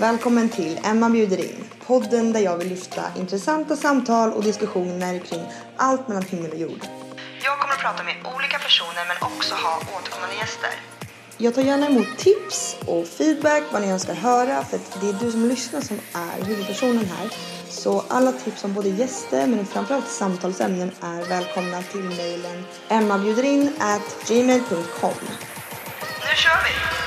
Välkommen till Emma bjuder in. Podden där jag vill lyfta intressanta samtal och diskussioner kring allt mellan himmel och jord. Jag kommer att prata med olika personer men också ha återkommande gäster. Jag tar gärna emot tips och feedback vad ni önskar höra för att det är du som lyssnar som är huvudpersonen här. Så alla tips om både gäster men framförallt samtalsämnen är välkomna till mejlen emmabjuderin gmail.com. Nu kör vi!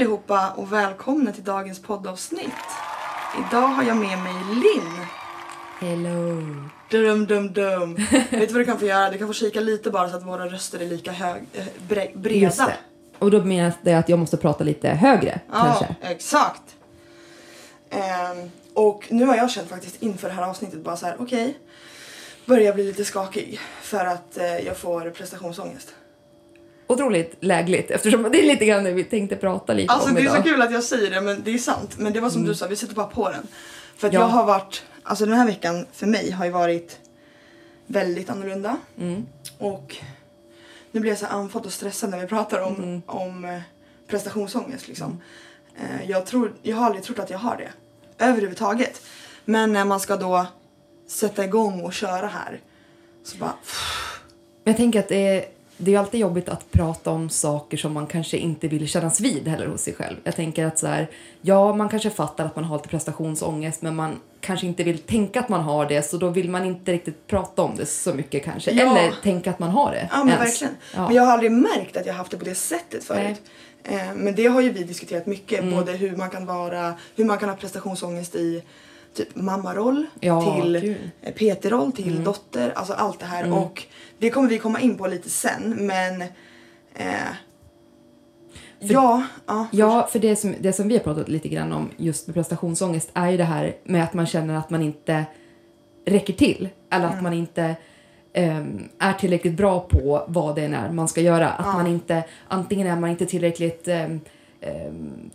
Allihopa och välkomna till dagens poddavsnitt. Idag har jag med mig Linn. Hello. Dum, dum, dum. Vet du vad du kan få göra? Du kan få kika lite bara så att våra röster är lika hög, eh, bre, breda. Just det. Och då menas det att jag måste prata lite högre Ja, kanske? exakt. Ehm, och nu har jag känt faktiskt inför det här avsnittet bara så här, okej. börjar bli lite skakig för att eh, jag får prestationsångest. Otroligt lägligt eftersom det är lite grann det vi tänkte prata lite Alltså om det är idag. så kul att jag säger det men det är sant. Men det var som du sa, vi sätter bara på den. För att Ja. jag har varit, alltså den här veckan för mig har ju varit väldigt annorlunda. Mm. Och nu blir jag så andfådd och stressad när vi pratar om, Mm. om eh, prestationsångest liksom. Eh, Jag, tror, jag har aldrig trott att jag har det. Överhuvudtaget. Men när man ska då sätta igång och köra här. Så bara, Men jag tänker att det är, det är alltid jobbigt att prata om saker som man kanske inte vill kännas vid heller hos sig själv. Jag tänker att så här, ja man kanske fattar att man har lite prestationsångest men man kanske inte vill tänka att man har det så då vill man inte riktigt prata om det så mycket kanske. Ja. Eller tänka att man har det Ja men ens. verkligen. Ja. Men jag har aldrig märkt att jag haft det på det sättet förut. Eh, men det har ju vi diskuterat mycket. Mm. Både hur man kan vara, hur man kan ha prestationsångest i typ mammaroll Ja, till. Mm. eh, PT-roll till dotter. Alltså allt det här. Och det kommer vi komma in på lite sen men eh, ja, ja. Ja, för det som, det som vi har pratat lite grann om just med prestationsångest är ju det här med att man känner att man inte räcker till. Eller Mm. att man inte ehm, är tillräckligt bra på vad det än är man ska göra. Att man inte, antingen är man inte tillräckligt ehm,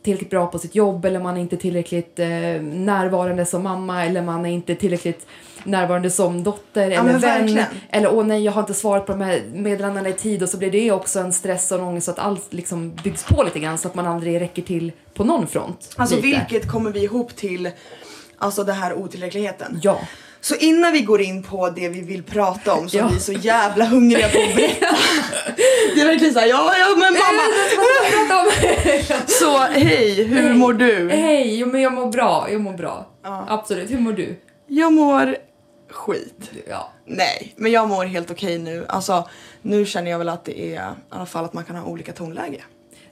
tillräckligt bra på sitt jobb eller man är inte tillräckligt eh, närvarande som mamma eller man är inte tillräckligt närvarande som dotter eller vän. verkligen. Eller åh nej, jag har inte svarat på de här meddelandena i tid och så blir det också en stress och en ångest så att allt liksom byggs på lite grann så att man aldrig räcker till på någon front. Alltså lite. vilket kommer vi ihop till alltså det här otillräckligheten. Ja. Så innan vi går in på det vi vill prata om så Ja. är vi så jävla hungriga på att berätta. Det är verkligen såhär, ja, ja men mamma. Så hej, hur Hej. mår du? Hej, jo, men jag mår bra. Jag mår bra. Ja. Absolut. Hur mår du? Jag mår skit. Ja. Nej, men jag mår helt okej nu. Alltså nu känner jag väl att det är i alla fall att man kan ha olika tonläge.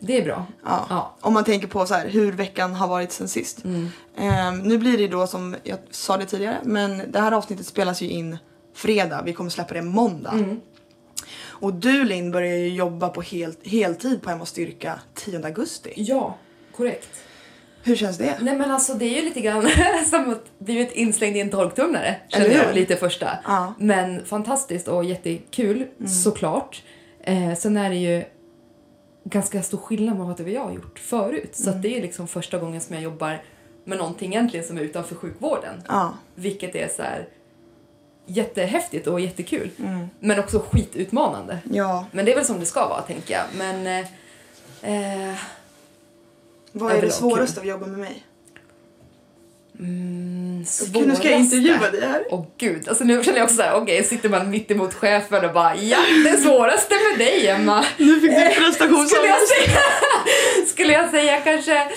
Det är bra. Ja. Ja. Om man tänker på så här, hur veckan har varit sen sist. Mm. Ehm, nu blir det då som jag sa det tidigare, men det här avsnittet spelas ju in fredag. Vi kommer släppa det måndag. Mm. Och du Linn börjar ju jobba på hel, heltid på Hem och Styrka 10 augusti. Ja, korrekt. Hur känns det? Nej men alltså det är ju lite grann som att blivit inslängd i en torktumlare. Känner jag lite första. Ja. Mm. Men fantastiskt och jättekul såklart. Eh, sen är det ju ganska stor skillnad mot vad jag har gjort förut. Så Mm. det är liksom första gången som jag jobbar med någonting egentligen som är utanför sjukvården. Ja. Vilket är så här jättehäftigt och jättekul. Mm. Men också skitutmanande. Ja. Men det är väl som det ska vara tänker jag. Men eh, eh, Vad är det svåraste av att jobba med mig? mm, Gud, nu ska jag svåraste. intervjua dig här. Åh gud, alltså nu känner jag också såhär, okej, sitter man mitt emot chefen och bara ja, det svåraste med dig Emma. Nu fick du Skulle jag prestationsångest. säga, skulle jag säga kanske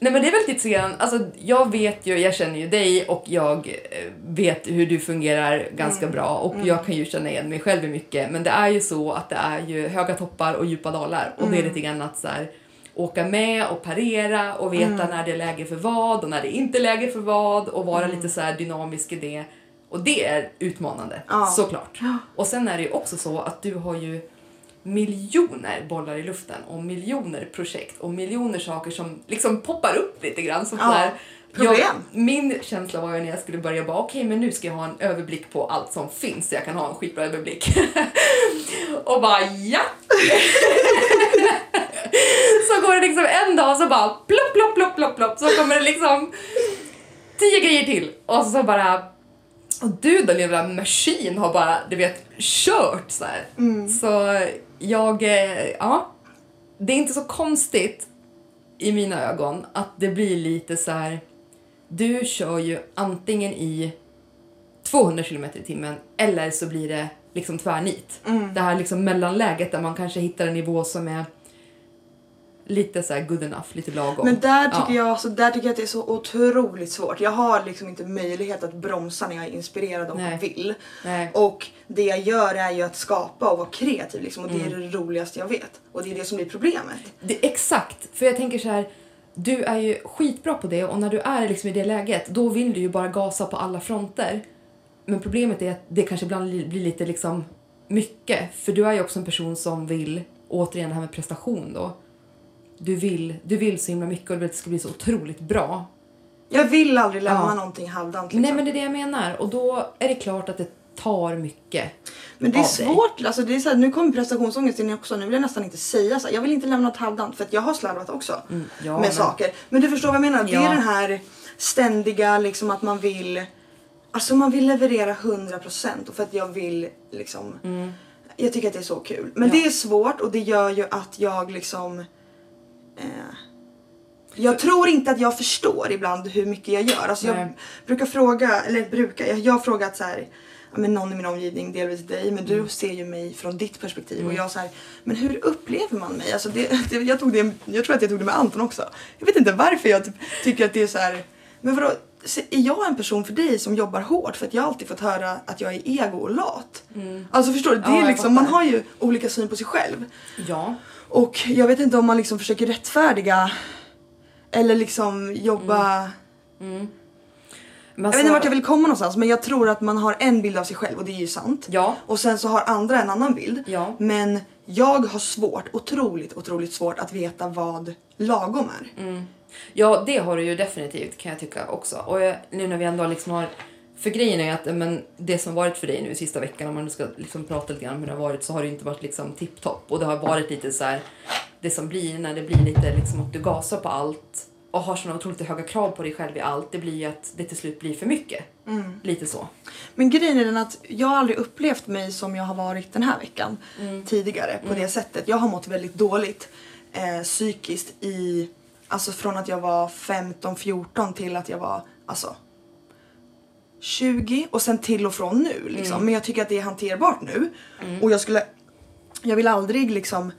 Nej men det är väl lite grann, alltså jag vet ju, jag känner ju dig och jag eh, vet hur du fungerar ganska bra och jag kan ju känna igen mig själv i mycket men det är ju så att det är ju höga toppar och djupa dalar och det är lite grann att så här, åka med och parera och veta när det är läge för vad och när det inte är läge för vad och vara lite så här dynamisk i det. Och det är utmanande, Ja. såklart. Och sen är det ju också så att du har ju miljoner bollar i luften och miljoner projekt och miljoner saker som liksom poppar upp lite grann. Som Ja, så här, problem. Jag, min känsla var ju när jag skulle börja bara okej men nu ska jag ha en överblick på allt som finns så jag kan ha en skitbra överblick. och bara ja! Dag så bara plopp, plopp, plopp, plopp, plopp så kommer det liksom tio grejer till och så bara Och du då lilla maskin har bara, du vet, kört så här. Så jag, eh, ja. Det är inte så konstigt i mina ögon att det blir lite så här. Du kör ju antingen i 200 km i timmen eller så blir det liksom tvärnit. Det här liksom mellanläget där man kanske hittar en nivå som är lite så good enough, lite lagom. Men där tycker, Ja. jag, så där tycker jag att det är så otroligt svårt. Jag har liksom inte möjlighet att bromsa när jag är inspirerad och Nej. vill. Nej. Och det jag gör är ju att skapa och vara kreativ liksom, och det Mm. är det roligaste jag vet. Och det är det som blir problemet. Det, exakt, för jag tänker så här. Du är ju skitbra på det och när du är liksom i det läget då vill du ju bara gasa på alla fronter. Men problemet är att det kanske ibland li- blir lite liksom mycket. För du är ju också en person som vill, återigen det här med prestation då. Du vill, du vill så himla mycket och du vill att det ska bli så otroligt bra. Jag vill aldrig lämna Ja. någonting halvdant. Liksom. Nej men det är det jag menar och då är det klart att det tar mycket. Men det är av dig. svårt, alltså det är så här, nu kommer prestationsångest in också, nu vill jag nästan inte säga så här. Jag vill inte lämna något halvdant för att jag har slarvat också Mm, ja, med men- saker. Men du förstår vad jag menar, det Ja. är den här ständiga liksom att man vill, alltså man vill leverera 100% och för att jag vill liksom, jag tycker att det är så kul. Men Mm. Ja. det är svårt och det gör ju att jag liksom eh, jag tror inte att jag förstår ibland hur mycket jag gör. Alltså jag Nej. brukar fråga, eller brukar, jag, jag har frågat så här, men någon i min omgivning, delvis dig, men Mm. du ser ju mig från ditt perspektiv och jag så här, men hur upplever man mig? Alltså det, det, jag, tog det, jag tror att jag tog det med Anton också. Jag vet inte varför jag typ, tycker att det är så här, men vadå, är jag en person för dig som jobbar hårt? För att jag alltid fått höra att jag är ego och lat. Alltså förstår du? Det Mm. Ja, är liksom, man har ju olika syn på sig själv. Ja. Och jag vet inte om man liksom försöker rättfärdiga eller liksom jobba Men Jag vet alltså- inte vart jag vill komma någonstans men jag tror att man har en bild av sig själv och det är ju sant. Ja. Och sen så har andra en annan bild. Ja. Men jag har svårt, otroligt, otroligt svårt att veta vad lagom är. Mm. Ja, det har du ju definitivt kan jag tycka också. Och jag, nu när vi ändå liksom har... För grejen är att men, det som varit för dig nu sista veckan, om man nu ska liksom prata lite grann om hur det har varit, så har det ju inte varit liksom tipptopp. Och det har varit lite så här, det som blir när det blir lite liksom att du gasar på allt och har såna otroligt höga krav på dig själv i allt, det blir ju att det till slut blir för mycket. Mm. Lite så. Men grejen är den att jag har aldrig upplevt mig som jag har varit den här veckan Mm. tidigare på det sättet. Jag har mått väldigt dåligt eh, psykiskt i, alltså från att jag var 15-14 till att jag var alltså 20 och sen till och från nu liksom. Mm. Men jag tycker att det är hanterbart nu. Och jag skulle, jag vill aldrig liksom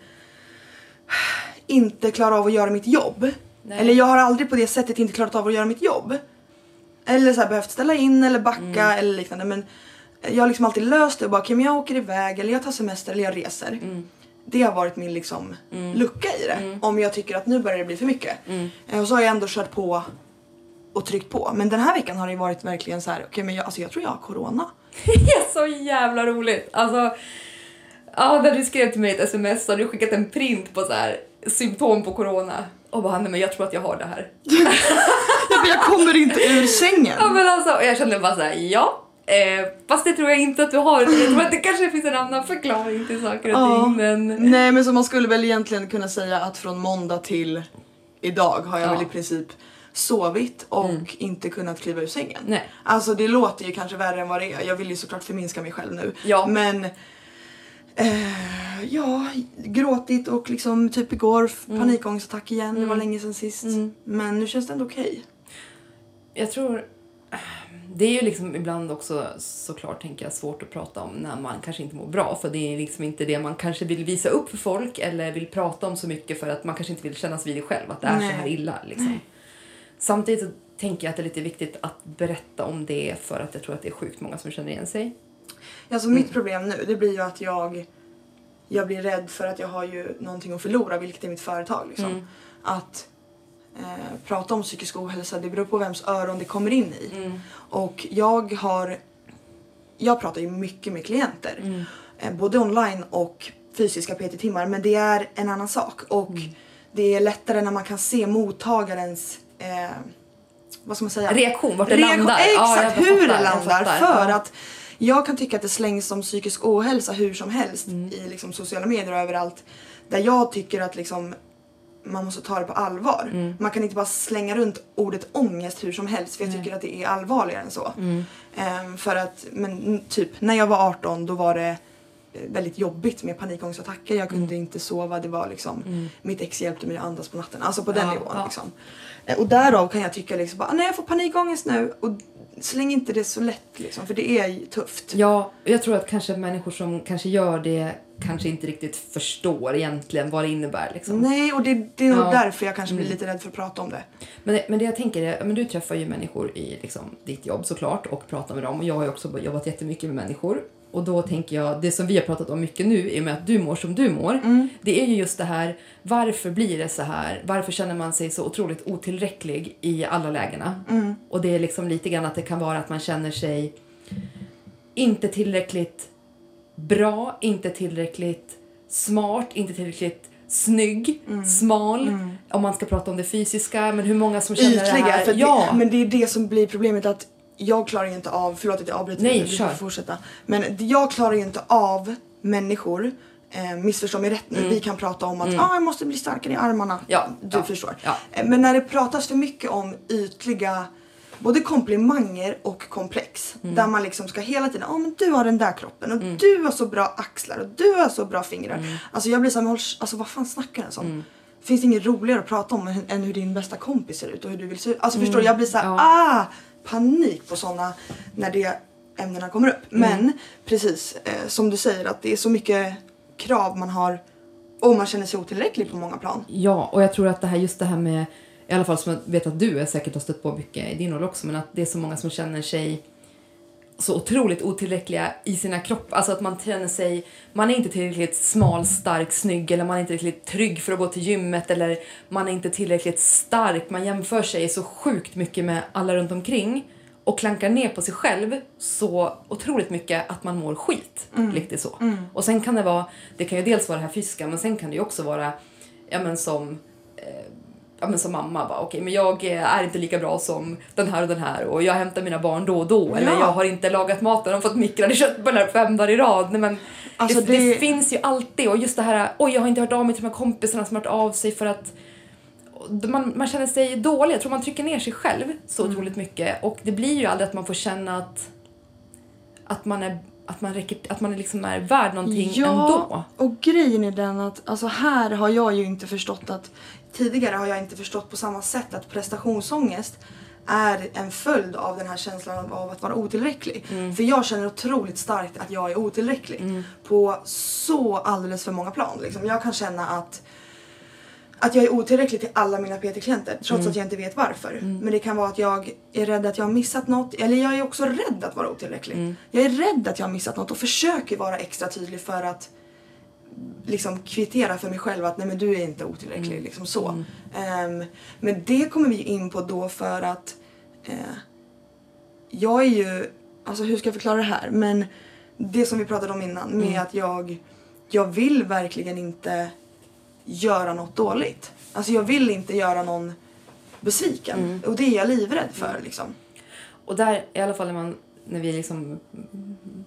inte klara av att göra mitt jobb. Nej. Eller jag har aldrig på det sättet inte klarat av att göra mitt jobb. Eller så här, behövt ställa in eller backa Mm. eller liknande. Men jag har liksom alltid löst det och bara okej men jag åker iväg eller jag tar semester eller jag reser. Mm. Det har varit min liksom lucka i det. Om jag tycker att nu börjar det bli för mycket. Mm. Eh, Och så har jag ändå kört på och tryckt på. Men den här veckan har det varit verkligen så här, okej men jag, alltså jag tror jag har corona. Det är så jävla roligt. Alltså, ja, när du skrev till mig ett sms så hade du skickat en print på så här symptom på corona. Och bara, nej men jag tror att jag har det här. Jag kommer inte ur sängen. Ja men alltså, och jag kände bara såhär, ja. Eh, fast det tror jag inte att du har. Jag tror att det kanske finns en annan förklaring till saker och Ja. ting. Men Nej men så man skulle väl egentligen kunna säga att från måndag till idag har jag Ja. Mm. väl i princip sovit och inte kunnat kliva ur sängen. Nej. Alltså det låter ju kanske värre än vad det är. Jag vill ju såklart förminska mig själv nu. Ja. Men eh, ja, gråtit och liksom typ igår Mm. panikångestattack igen. Det var länge sedan sist. Men nu känns det ändå okej. jag tror... Det är ju liksom ibland också såklart tänker jag svårt att prata om när man kanske inte mår bra för det är liksom inte det man kanske vill visa upp för folk eller vill prata om så mycket för att man kanske inte vill kännas vid det själv att det är Nej. så här illa liksom. Samtidigt så tänker jag att det är lite viktigt att berätta om det för att jag tror att det är sjukt många som känner igen sig. Alltså mitt problem nu det blir ju att jag jag blir rädd för att jag har ju någonting att förlora vilket är mitt företag liksom. Mm. Att eh, prata om psykisk ohälsa det beror på vems öron det kommer in i. Mm. Och jag har jag pratar ju mycket med klienter. Mm. Eh, både online och fysiska PT-timmar men det är en annan sak. Och Mm. det är lättare när man kan se mottagarens eh, vad ska man säga? Reaktion, vart det Reaktion- landar. Exakt, Ja, hur fattar, det landar. För Ja. att jag kan tycka att det slängs som psykisk ohälsa hur som helst Mm. i liksom sociala medier och överallt. Där jag tycker att liksom man måste ta det på allvar. Mm. Man kan inte bara slänga runt ordet ångest hur som helst för jag tycker att det är allvarligare än så. Mm. Ehm, för att, men typ när jag var 18 då var det eh, väldigt jobbigt med panikångestattacker. Jag Mm. kunde inte sova. Det var liksom, mitt ex hjälpte mig att andas på natten. Alltså på den Ja, nivån ja. liksom. Eh, Och därav kan jag tycka liksom bara, nej jag får panikångest nu. Och släng inte det så lätt liksom, för det är ju tufft. Ja, jag tror att kanske människor som kanske gör det kanske inte riktigt förstår egentligen vad det innebär. Liksom. Nej, och det, det är nog Ja. därför jag kanske blir Mm. lite rädd för att prata om det. Men, men det jag tänker är, men du träffar ju människor i liksom, ditt jobb såklart och pratar med dem. Och jag har ju också jobbat jättemycket med människor. Och då tänker jag, det som vi har pratat om mycket nu i och med att du mår som du mår. Det är ju just det här, varför blir det så här? Varför känner man sig så otroligt otillräcklig i alla lägena? Och det är liksom lite grann att det kan vara att man känner sig inte tillräckligt bra, inte tillräckligt smart, inte tillräckligt snygg, smal. Om man ska prata om det fysiska, men hur många som känner det Ytliga, här. för ja. det, men det är det som blir problemet att jag klarar ju inte av, förlåt att jag avbryter Nej, du får fortsätta. Men jag klarar ju inte av människor, eh, missförstå mig rätt nu, vi kan prata om att ah, jag måste bli starkare i armarna. Mm. Ja, Du ja, förstår. ja. Eh, Men när det pratas för mycket om ytliga både komplimanger och komplex. Mm. Där man liksom ska hela tiden, ja men du har den där kroppen och du har så bra axlar och du har så bra fingrar. Mm. Alltså jag blir såhär, alltså vad fan snackar den som? Finns det inget roligare att prata om än- hur din bästa kompis ser ut och hur du vill se ut? Alltså förstår du, jag blir såhär, Mm. Ja. ah! Panik på såna när det ämnena kommer upp. Mm. Men precis eh, som du säger att det är så mycket krav man har och man känner sig otillräcklig på många plan. Ja, och jag tror att det här, just det här med, i alla fall som jag vet att du är säkert har stött på mycket i din roll också, men att det är så många som känner sig så otroligt otillräckliga i sina kroppar. Alltså att man känner sig, man är inte tillräckligt smal, stark, snygg eller man är inte tillräckligt trygg för att gå till gymmet eller man är inte tillräckligt stark. Man jämför sig så sjukt mycket med alla runt omkring och klankar ner på sig själv så otroligt mycket att man mår skit. Riktigt så. Och sen kan det vara, det kan ju dels vara det här fysiska men sen kan det ju också vara, ja men som ja, men som mamma bara okej men jag eh, är inte lika bra som den här och den här och jag hämtar mina barn då och då eller Ja. jag har inte lagat maten och fått mikrade köttbullar fem dagar i rad. Nej, men Alltså, det, det... det- finns ju alltid och just det här oj jag har inte hört av mig till de här kompisarna som har hört av sig för att man, man känner sig dålig. Jag tror man trycker ner sig själv så Mm. otroligt mycket och det blir ju aldrig att man får känna att, att man är att man, räcker, att man liksom är värd någonting ändå. och grejen är den att alltså här har jag ju inte förstått att tidigare har jag inte förstått på samma sätt att prestationsångest är en följd av den här känslan av att vara otillräcklig. Mm. För jag känner otroligt starkt att jag är otillräcklig på så alldeles för många plan. Liksom. Jag kan känna att att jag är otillräcklig till alla mina PT-klienter trots Mm. att jag inte vet varför. Men det kan vara att jag är rädd att jag har missat något. Eller jag är också rädd att vara otillräcklig. Mm. Jag är rädd att jag har missat något och försöker vara extra tydlig för att liksom kvittera för mig själv att nej men du är inte otillräcklig. Mm. Liksom så. Ehm, men det kommer vi in på då för att eh, jag är ju, alltså hur ska jag förklara det här? Men det som vi pratade om innan med Mm. att jag, jag vill verkligen inte göra något dåligt. Alltså jag vill inte göra någon besviken. Mm. Och det är jag livrädd för liksom. Och där, i alla fall när, man, när vi liksom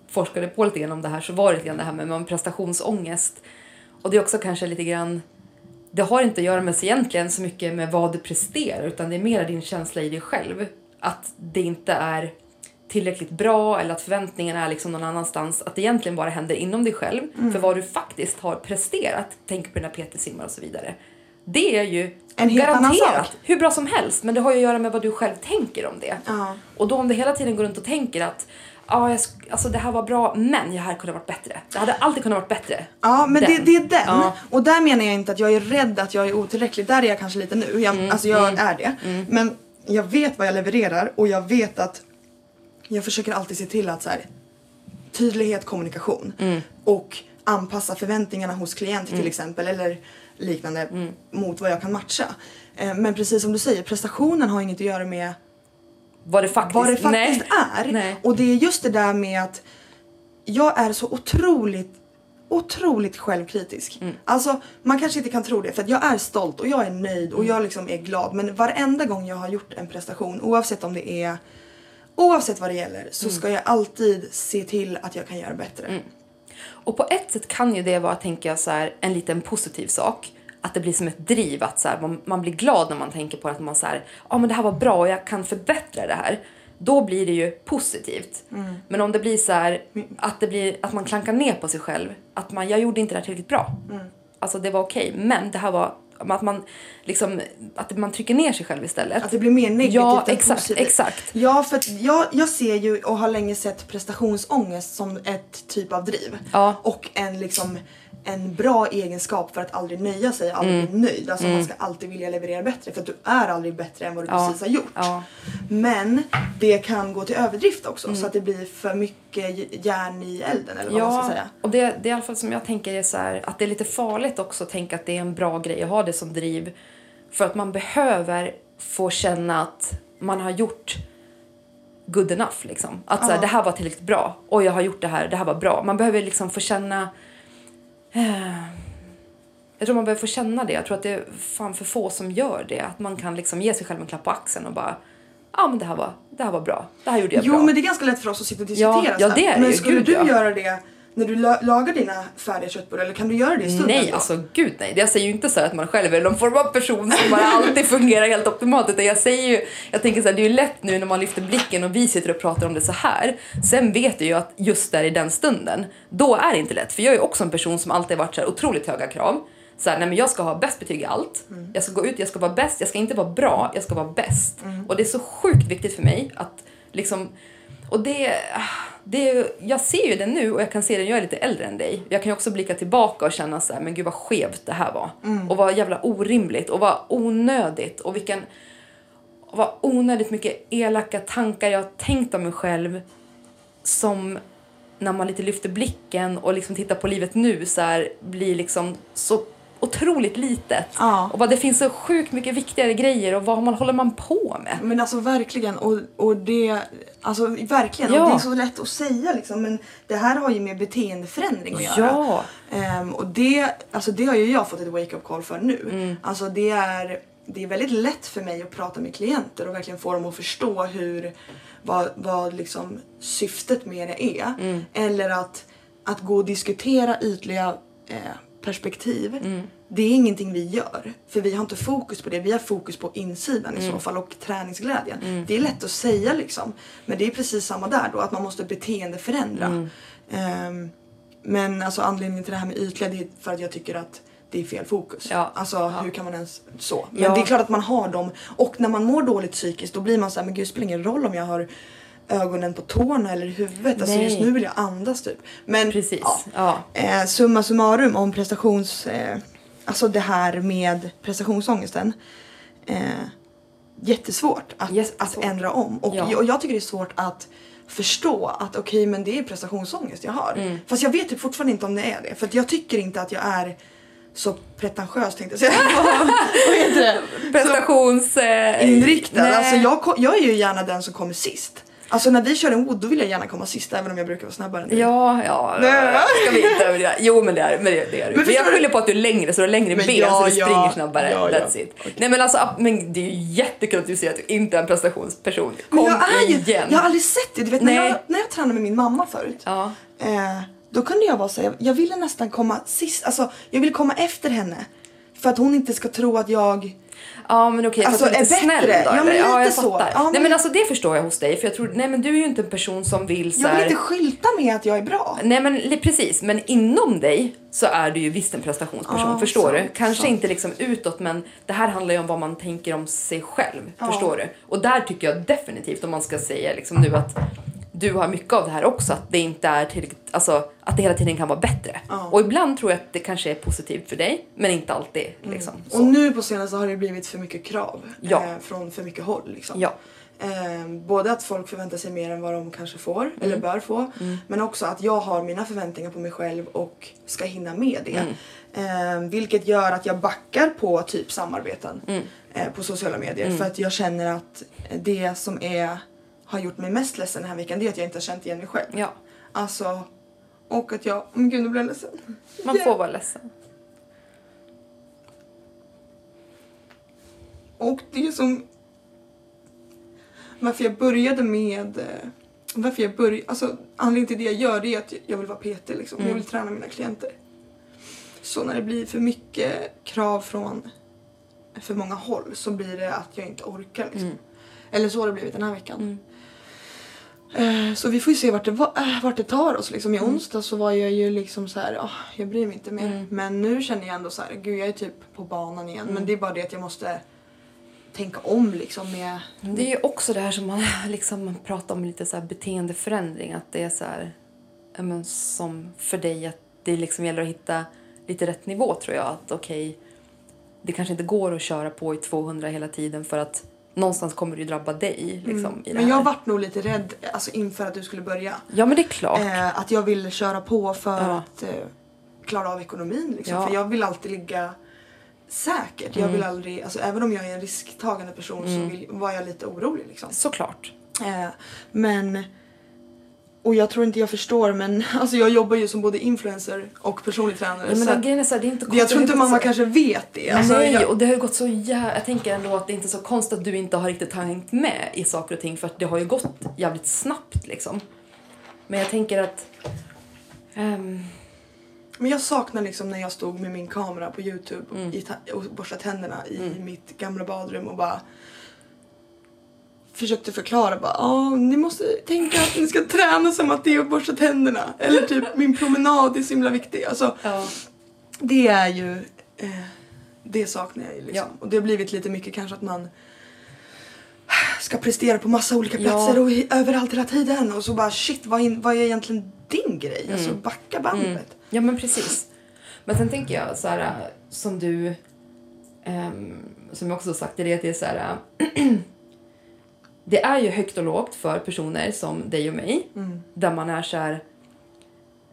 forskade på lite grann om det här så var det lite grann det här med, med prestationsångest. Och det är också kanske lite grann, det har inte att göra med sig egentligen så mycket med vad du presterar utan det är mer din känsla i dig själv. Att det inte är tillräckligt bra eller att förväntningarna är liksom någon annanstans. Att det egentligen bara händer inom dig själv. För vad du faktiskt har presterat, tänk på dina PT-simmar och så vidare. Det är ju En garanterat hur bra som helst men det har ju att göra med vad du själv tänker om det. Ja. Och då om du hela tiden går runt och tänker att ah, jag, alltså, det här var bra men det här kunde varit bättre. Det hade alltid kunnat varit bättre. Ja men det, det är den. Ja. Och där menar jag inte att jag är rädd att jag är otillräcklig. Där är jag kanske lite nu. Jag, Mm, Alltså jag är det. Men jag vet vad jag levererar och jag vet att jag försöker alltid se till att så här, tydlighet, kommunikation Mm. och anpassa förväntningarna hos klient till exempel eller liknande Mm. mot vad jag kan matcha. Eh, Men precis som du säger, prestationen har inget att göra med Vad det faktiskt, vad det faktiskt är. Nej. Och det är just det där med att jag är så otroligt, otroligt självkritisk. Mm. Alltså man kanske inte kan tro det för att jag är stolt och jag är nöjd Mm. och jag liksom är glad. Men varenda gång jag har gjort en prestation oavsett om det är Oavsett vad det gäller Mm. så ska jag alltid se till att jag kan göra bättre. Och på ett sätt kan ju det vara, tänker jag, så här, en liten positiv sak. att det blir som ett driv. Att så här, man, man blir glad när man tänker på att man så ja men det här var bra och jag kan förbättra det här. Då blir det ju positivt. Men om det blir så här, att, det blir, att man klankar ner på sig själv. Att man, jag gjorde inte det här tillräckligt bra. Alltså det var okej, men det här var att man liksom, att man trycker ner sig själv istället. Att det blir mer negativt Ja, än exakt, positivt. exakt. Ja, för jag, jag ser ju och har länge sett prestationsångest som ett typ av driv. Ja. Och en liksom en bra egenskap för att aldrig nöja sig, aldrig Mm. bli nöjd. Alltså man ska alltid vilja leverera bättre för att du är aldrig bättre än vad du Ja. precis har gjort. Ja. Men det kan gå till överdrift också Mm. så att det blir för mycket järn i elden eller vad man ska Ja, säga. och det, det är i alla fall som jag tänker är så här, att det är lite farligt också att tänka att det är en bra grej att ha det som driv. För att man behöver få känna att man har gjort good enough liksom. Att så här, Ja. det här var tillräckligt bra. Och jag har gjort det här, det här var bra. Man behöver liksom få känna jag tror man behöver få känna det. Jag tror att det är fan för få som gör det. Att man kan liksom ge sig själv en klapp på axeln och bara ja men det här var, det här var bra. Det här gjorde jag Jo bra. men det är ganska lätt för oss att sitta och diskutera Ja, ja, det är det Men ju, skulle gud, du ja. göra det när du la- lagar dina färdiga köttbullar eller kan du göra det i stunden Nej, då? alltså gud nej. Jag säger ju inte så att man själv är någon form av person som bara alltid fungerar helt optimalt. Utan jag säger ju, jag tänker så här, det är ju lätt nu när man lyfter blicken och vi sitter och pratar om det så här. Sen vet jag ju att just där i den stunden, då är det inte lätt. För jag är ju också en person som alltid varit så här otroligt höga krav. Så här, nej men jag ska ha bäst betyg i allt. Jag ska gå ut, jag ska vara bäst. Jag ska inte vara bra, jag ska vara bäst. Och det är så sjukt viktigt för mig att liksom och det, det, jag ser ju det nu och jag kan se det, jag är lite äldre än dig. Jag kan ju också blicka tillbaka och känna så här, men gud vad skevt det här var. Och vad jävla orimligt och vad onödigt och vilken, och vad onödigt mycket elaka tankar jag har tänkt om mig själv som när man lite lyfter blicken och liksom tittar på livet nu så här, blir liksom så otroligt litet. Ja. Och bara, det finns så sjukt mycket viktigare grejer och vad man, håller man på med? Men alltså verkligen och, och det, alltså verkligen Ja. och det är så lätt att säga liksom men det här har ju med beteendeförändring att göra. Ja. Ehm, och det, alltså det har ju jag fått ett wake up call för nu. Mm. Alltså det är, det är väldigt lätt för mig att prata med klienter och verkligen få dem att förstå hur, vad, vad liksom syftet med det är. Mm. Eller att, att gå och diskutera ytliga eh, perspektiv. Mm. Det är ingenting vi gör. För vi har inte fokus på det. Vi har fokus på insidan Mm. i så fall och träningsglädjen. Det är lätt att säga liksom. Men det är precis samma där då. Att man måste beteendeförändra. Mm. Ehm, men alltså anledningen till det här med ytliga det är för att jag tycker att det är fel fokus. Ja. Alltså hur kan man ens så? Men Ja. det är klart att man har dem. Och när man mår dåligt psykiskt då blir man så här, men gud det spelar ingen roll om jag har ögonen på tårna eller huvudet. Alltså Nej. just nu vill jag andas typ. Men Precis. ja. Ja. Eh, summa summarum om prestations... Eh, alltså det här med prestationsångesten. Eh, jättesvårt att, Jättesvårt. att ändra om. Och Ja. jag, jag tycker det är svårt att förstå att okej men det är prestationsångest jag har. Mm. Fast jag vet typ fortfarande inte om det är det. För att jag tycker inte att jag är så pretentiös tänkte jag säga. Vad heter det? Prestations... Eh. Alltså jag, jag är ju gärna den som kommer sist. Alltså när vi kör en wood då vill jag gärna komma sist även om jag brukar vara snabbare än dig. Ja, ja. Nej. Ska vi inte överdriva? Jo, men det är, men det, är. Men Men jag skyller på att du är längre, så du har längre Men ben ja, så du ja, springer snabbare. ja, ja. That's it. Nej, men alltså, men det är ju jättekul att du säger att du inte är en prestationsperson. Kom Men jag är ju, igen. jag har aldrig sett det. Du vet när jag, när jag tränade med min mamma förut. Ja. Eh, då kunde jag vara så här, jag ville nästan komma sist. Alltså jag vill komma efter henne. För att hon inte ska tro att jag... Ja men okej, Alltså, för att du är är lite bättre. snäll då? Ja, men lite ja, jag så. Ja, men- Nej men alltså det förstår jag hos dig för jag tror, nej men du är ju inte en person som vill så Jag vill här- inte skylta med att jag är bra. Nej men precis, men inom dig så är du ju visst en prestationsperson, Ja, förstår sant, du? Kanske sant. inte liksom utåt men det här handlar ju om vad man tänker om sig själv, förstår du? Och där tycker jag definitivt om man ska säga liksom nu att du har mycket av det här också, att det inte är tillräckligt, alltså att det hela tiden kan vara bättre. Ja. Och ibland tror jag att det kanske är positivt för dig, men inte alltid liksom. Så. Och nu på senaste har det blivit för mycket krav. Ja. Eh, från för mycket håll liksom. Ja. Eh, både att folk förväntar sig mer än vad de kanske får Mm. eller bör få. Men också att jag har mina förväntningar på mig själv och ska hinna med det. Mm. Eh, vilket gör att jag backar på typ samarbeten Mm. eh, på sociala medier. För att jag känner att det som är, har gjort mig mest ledsen den här veckan det är att jag inte har känt igen mig själv. ja, Alltså, och att jag, men gud nu blir jag ledsen. man får vara ledsen. Och det som... Varför jag började med... eh, Varför jag började... Alltså anledningen till det jag gör det är att jag vill vara PT liksom. Jag vill träna mina klienter. Så när det blir för mycket krav från för många håll så blir det att jag inte orkar. Liksom. Mm. Eller så har det blivit den här veckan. Eh, Så vi får ju se vart det, äh, vart det tar oss. Liksom. I onsdag så var jag ju liksom så här, "Ah, jag bryr mig inte mer. Mm. Men nu känner jag ändå så här, gud jag är typ på banan igen. Mm. Men det är bara det att jag måste tänka om liksom med... Det är ju också det här som man liksom pratar om lite så här beteendeförändring. Att det är så här, men som för dig att det liksom gäller att hitta lite rätt nivå tror jag. Att okej, det kanske inte går att köra på i 200 hela tiden för att någonstans kommer det ju drabba dig. Liksom, i det Mm. Men jag vart nog lite rädd alltså, inför att du skulle börja. Ja men det är klart. Eh, att jag ville köra på för Ja. att eh, klara av ekonomin. Liksom. Ja. För jag vill alltid ligga säkert. Jag vill aldrig, alltså, även om jag är en risktagande person så vill, var jag lite orolig. Liksom. Såklart. Eh, men och jag tror inte jag förstår men alltså jag jobbar ju som både influencer och personlig tränare. Ja, men så grejen är så här, det är inte jag tror inte mamma så- kanske vet det. Alltså, Nej, jag, och det har ju gått så jävla... Jag tänker ändå att det är inte så konstigt att du inte har riktigt hängt med i saker och ting för att det har ju gått jävligt snabbt liksom. Men jag tänker att... ehm, Men jag saknar liksom när jag stod med min kamera på Youtube Mm. i och borstade tänderna i mitt gamla badrum och bara försökte förklara bara ah, ni måste tänka att ni ska träna som att det är att borsta tänderna. Eller typ min promenad är så himla viktig. Alltså, ja. det är ju eh, det saknar jag ju liksom. Ja. Och det har blivit lite mycket kanske att man ska prestera på massa olika Ja. platser och i, överallt hela tiden och så bara shit vad, in, vad är egentligen din grej? Alltså Mm. backa bandet. ja, men precis. Men sen tänker jag så här som du... ehm, som jag också sagt, det är att det är så här... det är ju högt och lågt för personer som dig och mig. Mm. Där man är så här...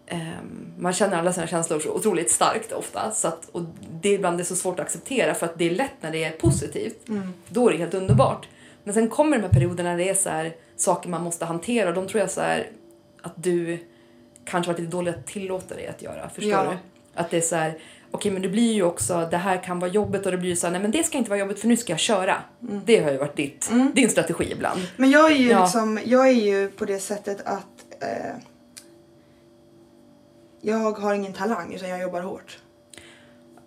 ehm, man känner alla sina känslor så otroligt starkt ofta. Så att, och det är ibland det är så svårt att acceptera för att det är lätt när det är positivt. Mm. Då är det helt underbart. Men sen kommer de här perioderna när det är så här, saker man måste hantera och de tror jag så här, att du kanske varit lite dålig att tillåta dig att göra. Förstår Ja. du? Att det är så här, okej men det blir ju också, det här kan vara jobbigt och det blir så här, nej men det ska inte vara jobbigt för nu ska jag köra. Det har ju varit ditt, din strategi ibland. Men jag är ju Ja. liksom, jag är ju på det sättet att eh, jag har ingen talang utan jag jobbar hårt.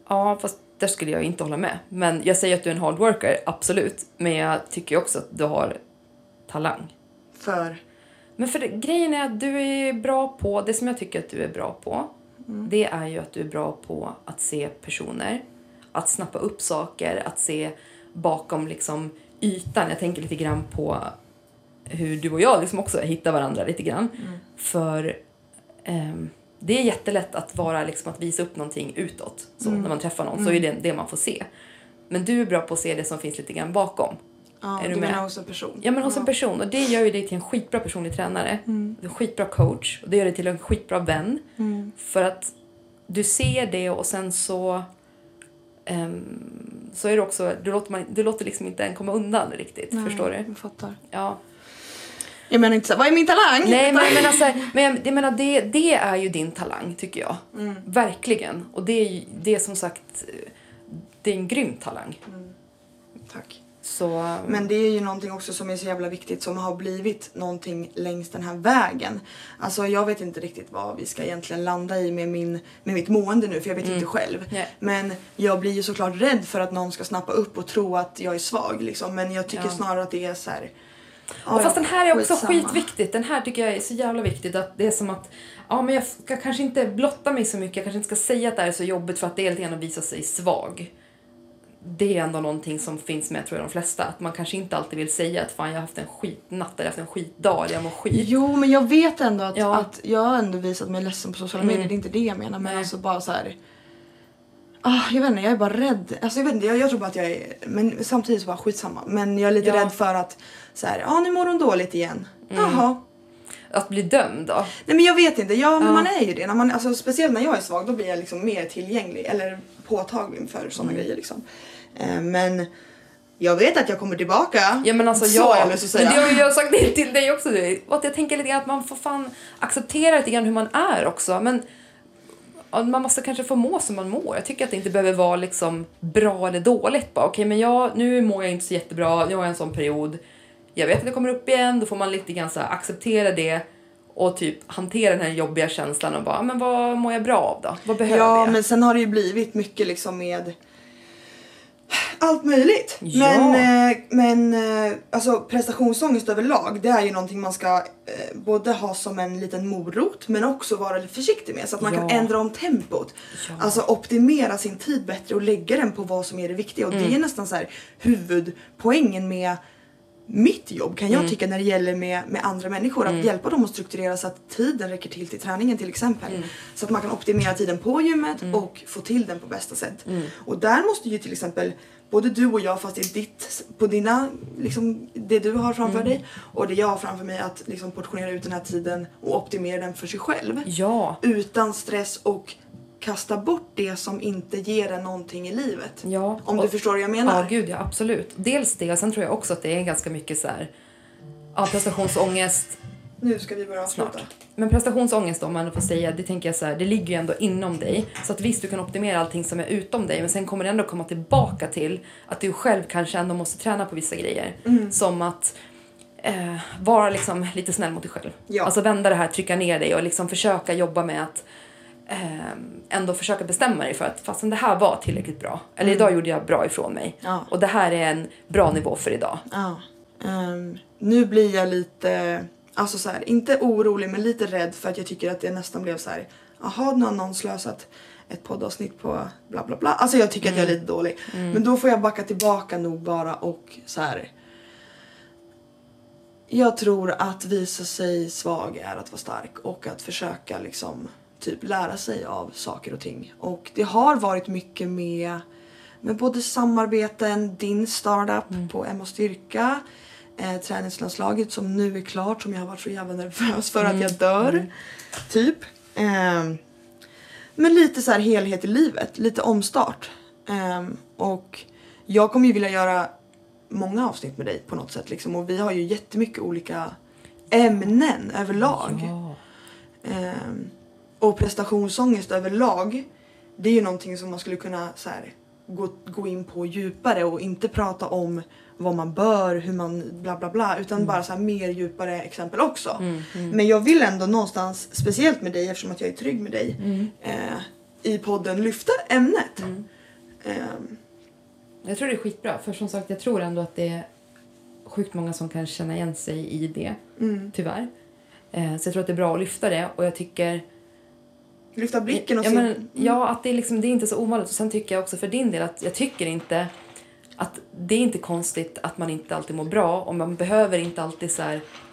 Ja, fast där skulle jag inte hålla med. Men jag säger att du är en hard worker, absolut. Men jag tycker också att du har talang. För, Men för grejen är att du är bra på, det som jag tycker att du är bra på, det är ju att du är bra på att se personer, att snappa upp saker, att se bakom liksom ytan. Jag tänker lite grann på hur du och jag liksom också hittar varandra lite grann. För ehm, det är jättelätt att vara liksom att visa upp någonting utåt. Så när man träffar någon så är det det man får se. Men du är bra på att se det som finns lite grann bakom. Ja, Är du du med? menar hos en person? Ja men hos en person och det gör ju dig till en skitbra personlig tränare. Mm. En skitbra coach och det gör dig till en skitbra vän. Mm. För att du ser det och sen så ehm, så är det också, du låter, man, du låter liksom inte en komma undan riktigt. Nej, Förstår du? Jag fattar. Ja. Jag menar inte så vad är min talang? Nej men jag menar, så här, men jag, jag menar det, det är ju din talang tycker jag. Mm. Verkligen. Och det är, ju- det är som sagt, det är en grym talang. Tack. Så, Men det är ju någonting också som är så jävla viktigt som har blivit någonting längs den här vägen. Alltså jag vet inte riktigt vad vi ska egentligen landa i med, min, med mitt mående nu för jag vet inte själv. Mm. Nej. Men jag blir ju såklart rädd för att någon ska snappa upp och tro att jag är svag liksom. Men jag tycker Ja. snarare att det är så här. och fast den här är också skitsamma. skitviktigt. Den här tycker jag är så jävla viktigt. Att det är som att, ja men jag ska kanske inte blotta mig så mycket. Jag kanske inte ska säga att det här är så jobbigt för att det är lite grann att visa sig svag. Det är ändå någonting som finns med tror jag de flesta. Att man kanske inte alltid vill säga att fan jag har haft en skitnatt eller haft en skitdag eller jag mår skit. Jo men jag vet ändå att, Ja. att jag har ändå visat mig ledsen på sociala Mm. medier. Det är inte det jag menar men Nej. alltså bara så här. Ah, jag vet inte, jag är bara rädd. Alltså jag vet inte, jag, jag tror bara att jag är, men samtidigt så bara skitsamma. Men jag är lite Ja. rädd för att så här, ah, nu mår hon dåligt igen. Mm. Jaha. Att bli dömd då. Nej men jag vet inte, ja, men Ja. man är ju det. När man, alltså, speciellt när jag är svag då blir jag liksom mer tillgänglig eller påtaglig för sådana Mm. grejer liksom. Eh, men jag vet att jag kommer tillbaka. Ja men alltså så jag men det har jag sagt det till dig också. Att jag tänker lite grann att man får fan acceptera lite grann hur man är också. Men man måste kanske få må som man mår. Jag tycker att det inte behöver vara liksom bra eller dåligt. Bara, Okej, men jag, nu mår jag inte så jättebra, nu har jag en sån period. Jag vet att det kommer upp igen, då får man lite grann så här, acceptera det och typ hantera den här jobbiga känslan och bara, men vad mår jag bra av då? Vad behöver Ja, jag? men sen har det ju blivit mycket liksom med allt möjligt. Ja. Men, eh, men eh, alltså prestationsångest överlag, det är ju någonting man ska eh, både ha som en liten morot men också vara lite försiktig med så att man kan Ja. ändra om tempot. Ja. Alltså optimera sin tid bättre och lägga den på vad som är det viktiga och Mm. det är nästan så här huvudpoängen med mitt jobb kan jag Mm. tycka när det gäller med, med andra människor. Att hjälpa dem att strukturera så att tiden räcker till till träningen till exempel. Mm. Så att man kan optimera tiden på gymmet och få till den på bästa sätt. Mm. Och där måste ju till exempel både du och jag fast i ditt, på dina, liksom det du har framför Mm. dig och det jag har framför mig att liksom portionera ut den här tiden och optimera den för sig själv. Ja, Utan stress och kasta bort det som inte ger en någonting i livet. ja. Om Och- du förstår vad jag menar. Ja, gud ja, absolut. Dels det, och sen tror jag också att det är ganska mycket så här, ja, prestationsångest Nu ska vi börja avsluta. snart. Men prestationsångest om man får säga, det tänker jag så här, det ligger ju ändå inom dig. Så att visst, du kan optimera allting som är utom dig, men sen kommer det ändå komma tillbaka till att du själv kanske ändå måste träna på vissa grejer. Mm. Som att eh, vara liksom lite snäll mot dig själv. Ja. Alltså vända det här, trycka ner dig och liksom försöka jobba med att ändå försöka bestämma dig för att fastän det här var tillräckligt bra. Eller idag gjorde jag bra ifrån mig. Mm. Ja. Och det här är en bra nivå för idag. Ja. Ehm, nu blir jag lite, alltså så här, inte orolig men lite rädd för att jag tycker att det nästan blev så här. Jaha, nu har någon slösat ett poddavsnitt på bla bla bla. Alltså jag tycker att jag är lite dålig. Men då får jag backa tillbaka nog bara och så här. Jag tror att visa sig svag är att vara stark och att försöka liksom typ lära sig av saker och ting. Och det har varit mycket med, med både samarbeten, din startup på Emma Styrka, eh, träningslandslaget som nu är klart som jag har varit så jävla nervös för att jag dör. Typ. Ehm, men lite så här helhet i livet, lite omstart. Ehm, och jag kommer ju vilja göra många avsnitt med dig på något sätt liksom. Och vi har ju jättemycket olika ämnen överlag. Ja. Ehm, och prestationsångest överlag, det är ju någonting som man skulle kunna så här, gå, gå in på djupare och inte prata om vad man bör, hur man bla bla bla utan bara så här mer djupare exempel också. Men jag vill ändå någonstans, speciellt med dig eftersom att jag är trygg med dig, eh, i podden lyfta ämnet. Ehm, Jag tror det är skitbra, för som sagt jag tror ändå att det är sjukt många som kan känna igen sig i det, mm. tyvärr. Eh, så jag tror att det är bra att lyfta det och jag tycker... Lyfta blicken och ja, se. men, ja, att det är, liksom, det är inte så ovanligt. Och sen tycker jag också för din del att jag tycker inte att det är inte konstigt att man inte alltid mår bra och man behöver inte alltid så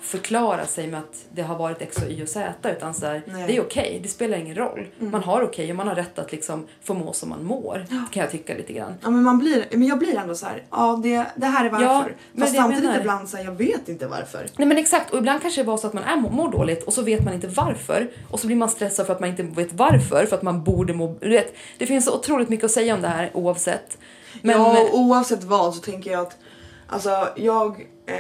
förklara sig med att det har varit X och Y och Z utan så här, det är okej, det spelar ingen roll. Man har okej och man har rätt att liksom få må som man mår, kan jag tycka lite grann. Ja men man blir, men jag blir ändå så här, ja det, det här är varför. Ja, men Fast samtidigt menar- ibland så här, jag vet inte varför. Nej men exakt, och ibland kanske det var så att man är, mår dåligt och så vet man inte varför och så blir man stressad för att man inte vet varför, för att man borde må... Du vet, det finns så otroligt mycket att säga om det här oavsett. Men, ja, oavsett vad så tänker jag att alltså jag eh,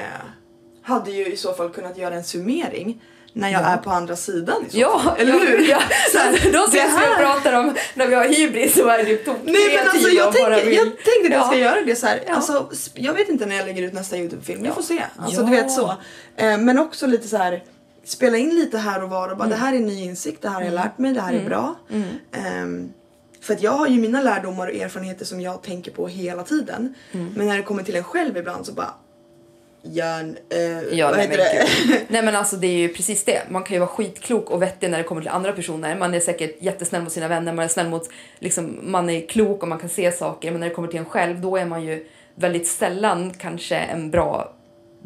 hade ju i så fall kunnat göra en summering när jag Ja. är på andra sidan i så Ja, fall. Eller hur? Ja, Så här, då det ses vi och här- pratar om när vi har hybris och är typ Nej men alltså jag, tänker, jag tänkte att jag ska göra det så här. Ja. Alltså, jag vet inte när jag lägger ut nästa Youtube-film, vi Ja. får se. Alltså du vet så. Eh, men också lite så här spela in lite här och var och bara det här är ny insikt, det här har jag lärt mig, det här är bra. Mm. Ehm, för att jag har ju mina lärdomar och erfarenheter som jag tänker på hela tiden. Mm. Men när det kommer till en själv ibland så bara Jörn, eh, Ja, vad nej, heter men det? nej men alltså det är ju precis det. Man kan ju vara skitklok och vettig när det kommer till andra personer. Man är säkert jättesnäll mot sina vänner, man är snäll mot, liksom, man är klok och man kan se saker. Men när det kommer till en själv, då är man ju väldigt sällan kanske en bra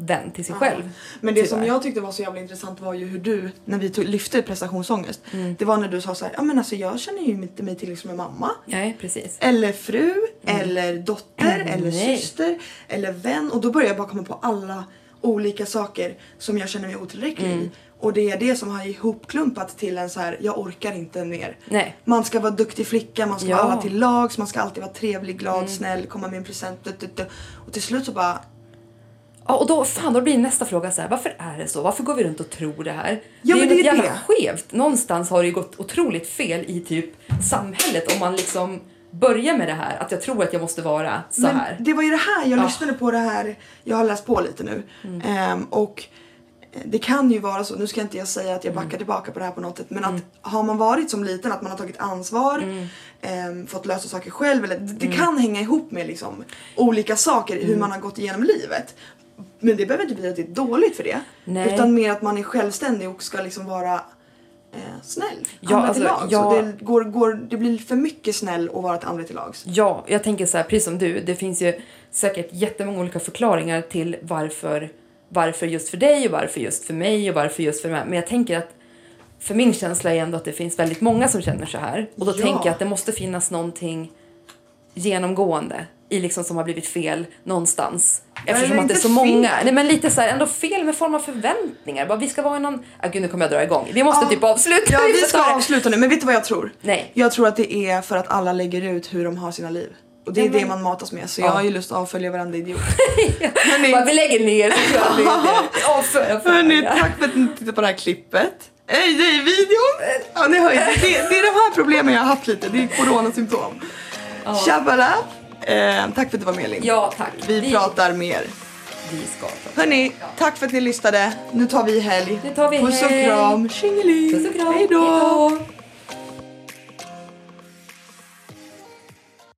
vän till sig själv. Men det som Tyvärr. jag tyckte var så jävla intressant var ju hur du, när vi tog, lyfte prestationsångest, Mm. det var när du sa så här, ja men alltså jag känner ju inte mig till som en mamma. Nej, precis. Eller fru, eller dotter, eller Mm. Nej. syster, eller vän. Och då började jag bara komma på alla olika saker som jag känner mig otillräcklig Mm. i. Och det är det som har ihopklumpat till en så här, jag orkar inte mer. Nej. Man ska vara duktig flicka, man ska Ja. Mm. vara alla till lags, man ska alltid vara trevlig, glad, snäll, komma med en present. Du, du, du. Och till slut så bara, Ja, och då, fan, då blir nästa fråga så här, varför är det så? Varför går vi runt och tror det här? Ja, det är men ju det är jävla det. skevt. Någonstans har det ju gått otroligt fel i typ samhället om man liksom börjar med det här, att jag tror att jag måste vara så Men här. det var ju det här, jag Ja. lyssnade på det här, jag har läst på lite nu. Mm. Ehm, och eh, det kan ju vara så, nu ska inte jag säga att jag backar Mm. tillbaka på det här på något sätt men att har man varit som liten att man har tagit ansvar, ehm, fått lösa saker själv eller det, det Mm. kan hänga ihop med liksom olika saker hur man har gått igenom livet. Men det behöver inte betyda att det är dåligt för det. Nej. Utan mer att man är självständig och ska liksom vara eh, snäll. Ja, andra till alltså, lags. jag- Och det, går, går, det blir för mycket snäll och vara till andra till lags. Ja, jag tänker så här, precis som du, det finns ju säkert jättemånga olika förklaringar till varför, varför just för dig och varför just för mig och varför just för mig. Men jag tänker att för min känsla är ändå att det finns väldigt många som känner så här. Och då Ja. tänker jag att det måste finnas någonting genomgående i liksom som har blivit fel någonstans. Eftersom Eller att det är så fel. många. Nej men lite så här, ändå fel med form av förväntningar. Bara, vi ska vara i någon... Ah, gud, nu kommer jag dra igång. Vi måste Ja. typ avsluta. Ja, vi ska det. avsluta nu. Men vet du vad jag tror? Nej. Jag tror att det är för att alla lägger ut hur de har sina liv. Och det är Ja, men- det man matas med. Så Ja. jag har ju lust att avfölja varenda idiot. Bara, vi lägger ner. så det. Hörni, tack för att ni tittade på det här klippet. Ej, nej, videon! Ja, ni hör ju. Det, det är de här problemen jag har haft lite. Det är coronasymptom. Tjabbalap! Eh, tack för att du var med Linn. Ja, tack. Vi pratar mer. Vi ska prata. Hörni, tack för att ni lyssnade. Nu tar vi helg. Nu tar vi Puss och kram. Tjingeling. Puss och kram. Hej då.